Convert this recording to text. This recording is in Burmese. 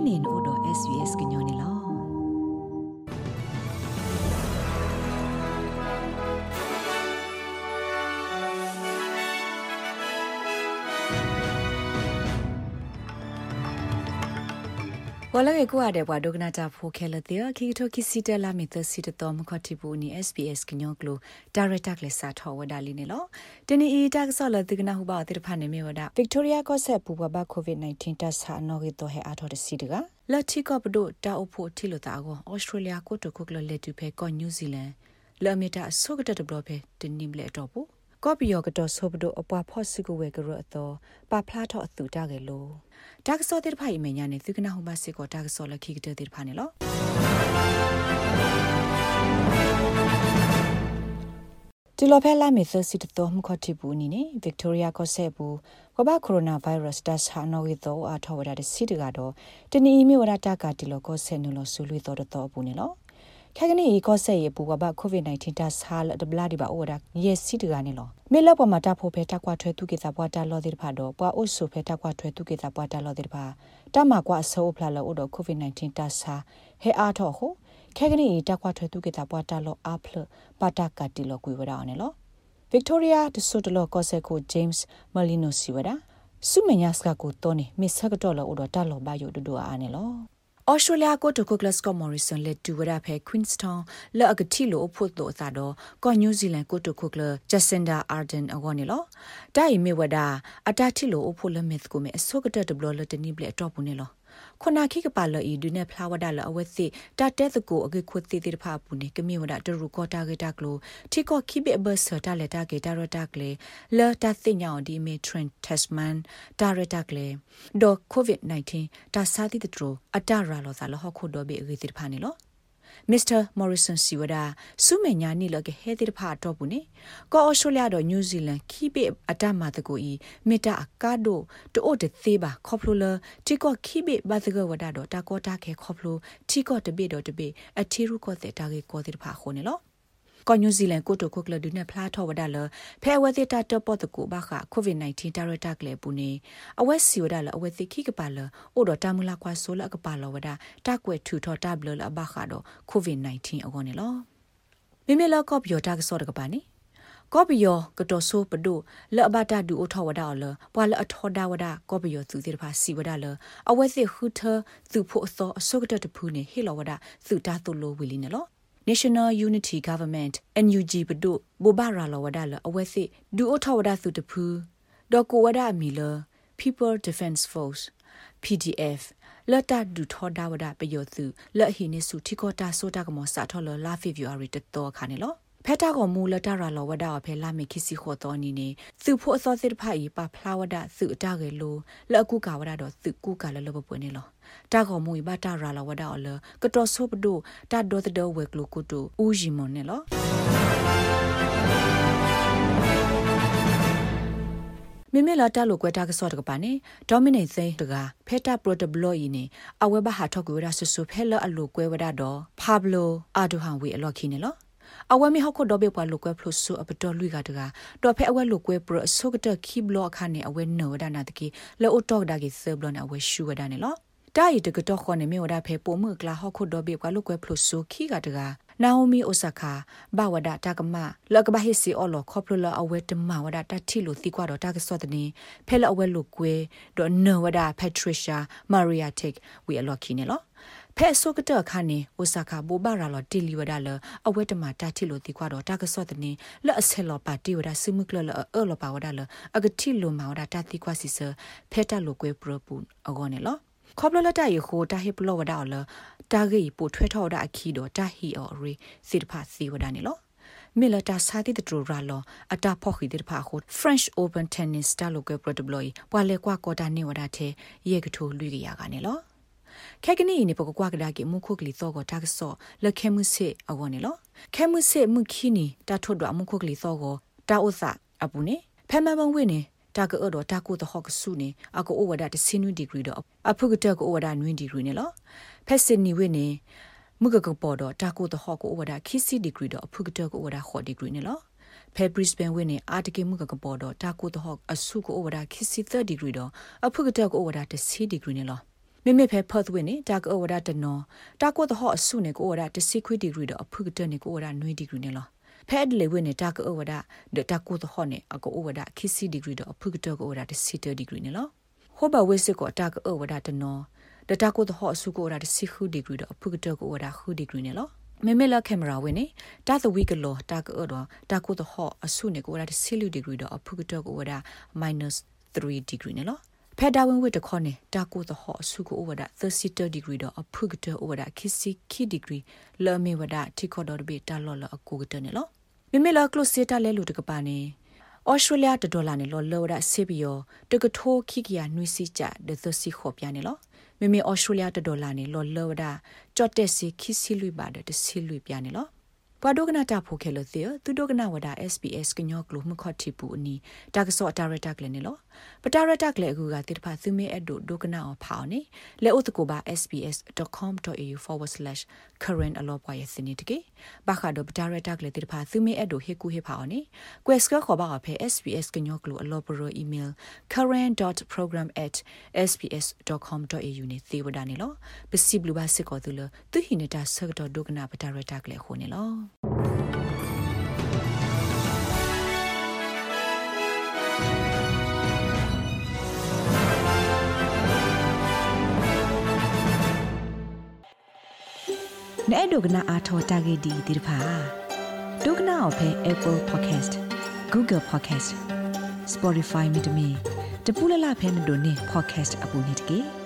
kainin odo svs gnyone ဝလကေကွာတဲ့ဘွာဒုကနာတာဖိုခဲလတဲ့ခီတိုခီစီတလာမီသစီတတော်မခတိပူနီ SPS ကညောကလိုဒါရက်တာကလစာထောဝဒါလီနေလောတနီအီတက်ဆောလတိကနာဟုပါတိဖာနေမြေဝဒါဗစ်တိုးရီယာကောဆက်ပူဘဘကိုဗစ် -19 တက်ဆာနော်ဂီတိုဟဲအာထော်တစီတကလက်တီကောပဒိုတာအဖို့တီလိုတာကိုဩစတြေးလျကိုတိုခုကလလက်တူဖဲကောနယူးဇီလန်လာမီတာဆုကတတဘလဖဲတနိမလေတော့ပူ ကောပီယောကတော့ဆိုဘဒိုအပွားဖော့စကူဝဲကရအတော်ပါဖလားတော့အသူတာကဲလို့ဒါကစောတဲ့ဖိုင်မညာနေသူကနာဟိုမစစ်ကိုဒါကစောလခိကတဲ့ဖာနေလို့ဒီလိုဖဲလာမီသစီတတော်မှုခတိဘူးနီနေဗစ်တိုးရီယာကိုဆက်ဘူးကဘာကိုရိုနာဗိုင်းရပ်စ်တက်ဟာနော်ဝီတော့အထောဝရတဲ့စီတကတော့တနီအီမီဝရတာကဒီလိုကိုဆက်နူလို့ဆူလွေတော့တော့ဘူးနေလို့ ခက်ကနီကောဆက်ရပူကဘကိုဗစ် -19 တဆာလဒဘလာဒီဘာအိုဒါယေစီတကနေလောမေလပမတာဖိုဖေတာကွာထွဲသူကေတာပွားတာလောဒီဖာတော့ပွာအိုဆုဖေတာကွာထွဲသူကေတာပွားတာလောဒီဖာတမကွာဆောဖလာလောအိုတော့ကိုဗစ် -19 တဆာဟဲအားတော့ဟိုခက်ကနီတာကွာထွဲသူကေတာပွားတာလောအာဖလပါတာကတီလောကွေဝရအောင်နော် Victoria de Sotolo Koseko James Molino Siwada စုမညာစကကိုတောနေမစ်ဆကတော့လောအိုတော့တာလောဘာယိုဒူဒူအာနေလော ဩစတြေးလျကိုတိုကိုကလစ်ကောမော်ရီဆန်လက်တူဝရဖဲကွင်းစတောင်းလက်အကတိလိုအဖို့တော့သာတော့ကောနယူးဇီလန်ကိုတိုကိုကလဂျက်စင်ဒါအာဒန်အဝနီလောတိုင်မေဝဒါအတတိလိုအဖို့လက်မစ်ကိုမေအစောကတတဘလလတနိဘလက်တော့ဘူးနေလော ခနာခိကပါလဤဒုနေဖလာဝဒါလအဝစီတတဲသကိုအကေခွတိတိဖာပူနေကမီဝဒါတရူကောတာဂေတာကလိုတီကောခိဘေဘဆတာလက်တာဂေတာရတာကလေလာတာသိညာဒီမီထရင်တက်မန်တာရတာကလေဒေါ်ကိုဗစ် -19 တာစာတိတထရအတရာလောသာလဟခုဒိုဘေအကေတိဖာနေလော မစ္စတာမော်ရီဆန်စီဝဒါစုမညာနီလကဟဲတိဖာတော့ဘူးနေကောအော်စတြေးလျတော့နယူးဇီလန်ခိပိအတမတကူဤမီတာအကာဒိုတိုတသေးပါခေါပလိုလာတီကောခိပိဘတ်ကဝဒါတော့တာကောတာခဲခေါပလိုတီကောတပိတော့တပိအထီရုကောတဲ့တာကေကောတိဖာခိုနေလော ကောနယူးဇီလန်ကိုတိုကိုကလဒုနေဖလားထောဝဒါလဖဲဝဲတိတာတပတ်တကူဘာခကိုဗစ် -19 တာရတာကလေပူနေအဝက်စီဝဒါလအဝက်တိခိကပါလအိုဒတာမူလာကွာဆိုလကပါလဝဒါတာကွဲထူထောတာဘလလဘာခါတော့ကိုဗစ် -19 အကောနေလောမိမိလောက်ကော့ပီယိုတာကစောတကပါနေကောပီယောကတော်ဆိုပဒုလအဘတာဒူအထောဝဒါလပွာလအထောဒါဝဒါကောပီယောသူတိဖာစီဝဒါလအဝဲစစ်ဟူထသူဖို့အစောအစုကတတဖူးနေဟေလဝဒါသူတာတုလိုဝီလီနော် National Unity Government NUG ဘဒုဘောဘာရာလဝဒါလအဝဲစစ်ဒူအထဝဒါသုတဖူဒေါ်ကိုဝဒါမီလ People Defense Force PDF လတ်တဒူထောဒါဝဒါပယောသူလက်ဟိနေစုထိကောတာဆိုတာကမောစာထော်လလာဖေဗူအာရီတတော်ခါနေလောဖက်တာကမူလတရာလောဝဒါဖဲလာမေခိစီခေါ်တော်နီနေသူဖို့အစောစစ်ဖိုင်ပါဖလာဝဒါသူအတကယ်လို့လက်ကူကဝဒါတော့သူကူကလည်းလဘပွင့်နေလော တာကမူဘတာရာလောဝဒါအလကတော်ဆိုပဒိုတာဒေါ်တဲ့ဝဲကလိုကုတူဦးဂျီမွန်နေလောမိမလာတလို့ကွဲတာကစော့တကပါနေဒေါမီနိတ်သိတကဖက်တာပရိုတဘလော့ဤနေအဝဲဘဟာထောက်ကွေရဆဆဖဲလအလိုကွဲဝဒတော့ဖာဘလိုအာဒူဟန်ဝေအလော့ခီနေလောအဝဲမီဟခုဒဘေပွားလုကွဲဖလို့ဆူအပတော်လူကတကတော့ဖဲအဝဲလုကွဲပရဆုကတခိဘလော့ခါနေအဝဲနော်ဒနာတကီလောတော့ဒါကီဆဘလော့နေအဝဲရှူဝဒနေလော တာရီတကတော့ခေါနေမြေဝဒဖဲပုံမှုကလာဟခုဒဘေပွားလုကွဲဖလို့ဆူခိကတကနာအိုမီအိုဆာခာဘဝဒတာကမလကဘဟီစီအော်လောခေါပလလအဝဲတမဝဒတတိလိုသီကွာတော့တာကစောတနေဖဲလအဝဲလုကွဲတော့နော်ဝဒပက်ထရီရှာမာရီယာတစ်ဝီအလော်ခီနေလောဖဲဆိုကတခါနေအိုဆာခာဘူဘာရာလော်တီလီဝဒါလအဝဲတမတာတိလိုတီကွာတော့တာကစောတနေလက်အဆဲလော်ပါတီဝဒါစမှုကလလအော်လော်ပါဝဒါလအကတိလိုမာဝဒါတာတီကွာစီဆဖဲတလိုကွဲပရပူအကောနေလော ခေါပလလတရခိုတာဟိပလောဝဒါလတာဂေပိုထွဲထော်တာအခီတော့တာဟီအော်ရီစစ်ဖာစီဝဒါနေလောမီလတာစာတိတထရလောအတာဖော့ခီတဲ့ဖာခု French Open Tennis တာလိုကပရတဘလီပွာလေကွာကောတာနေဝဒါတဲ့ရေကထိုလူကြီးရကနေလောခဲကနီနေပကကွာကဒါကိမုခုကလီသောကိုတာကဆောလခဲမှုစေအဝနေလောခဲမှုစေမှုခီနီတာထွတ်တော့မုခုကလီသောကိုတာဥစအပူနေဖဲမဘုံဝင်းနေ တာကောတော့တာကိုတဟော့ကဆုနေအကိုဝဒတစင်းနွီဒီဂရီတော့အဖုကတကိုဝဒနွီဒီဂရီနေလောဖက်စင်နီဝင်းနေမုကကပေါ်တော့တာကိုတဟော့ကိုဝဒခီစီဒီဂရီတော့အဖုကတကိုဝဒခေါ်ဒီဂရီနေလောဖဲဘရစ်ဘန်ဝင်းနေအာတကေမှုကကပေါ်တော့တာကိုတဟော့အဆုကိုဝဒခီစီ30ဒီဂရီတော့အဖုကတကိုဝဒတစီဒီဂရီနေလောမေမေဖဲဖတ်ဝင်းနေတာကောဝဒတနော်တာကိုတဟော့အဆုနေကိုဝဒတစီခွီဒီဂရီတော့အဖုကတနေကိုဝဒနွေဒီဂရီနေလော ဖဲဒလေဝင်းနေတာကောဝဒဒတာကိုတဟော့နေအကိုဝဒခီစီဒီဂရီတော့အဖုကတကိုဝဒတစီတဒီဂရီနေလောဟောဘဝစ်စကိုတာကောဝဒတနော်ဒတာကိုတဟော့အဆုကိုဝဒတစီခုဒီဂရီတော့အဖုကတကိုဝဒခုဒီဂရီနေလောမေမေလာကင်မရာဝင်နေတာသဝီကလောတာကောတော့တာကိုတဟော့အဆုနေကိုဝဒတစီလူဒီဂရီတော့အဖုကတကိုဝဒ -3 degree နေလော ဖက်ဒါဝင်ဝစ်တခေါနေတာကိုသဟောဆုကို over 30 degree တော့အဖုကတ over ခီစီခီ degree လော်မေဝဒတီခေါ်တော့ဘေတာလော်လအကူကတနေလောမိမိလောကလုစီတာလဲလူတကပါနေဩစတြေးလျတဒေါ်လာနေလော်လော်ဒါဆေဘီယောတကထိုးခိကီယာနွီစီချဒသစီခေါ်ပြနေလောမိမိဩစတြေးလျတဒေါ်လာနေလော်လော်ဒါကြော့တက်စီခိစီလွိပါတဲ့စီလွိပြနေလော ပဒုကနာတာဖိုခဲလို့သေသူဒုကနာဝဒါ SPS ကညောကလူမခော့တီပူအနီတာကစောအတာရတာကလည်းနော်ပတာရတာကလည်းအခုကတိတဖာသူမဲအဒုဒုကနာအဖောင်းနေလဲဥတကိုပါ sbs.com.au/current အလောပွားရဲ့စနေတကေဘာခါဒပတာရတာကလည်းတိတဖာသူမဲအဒုဟေကူဟေဖောင်းနေ quest ကခေါ်ပါကဖဲ SBS ကညောကလူအလောပရို email current.program@sbs.com.au နေသေဝဒနေလောပစီဘလူပါစစ်ကောသူလသူဟိနေတာဆက်တော့ဒုကနာပတာရတာကလည်းခုနေလောနဲ့ဒုကနာအာထောတာဂေဒီဒီဖာဒုကနာအဖဲ Apple Podcast Google Podcast Spotify မြေတမီတပူလလဖဲနေတို့နေ podcast အပူနေတကေ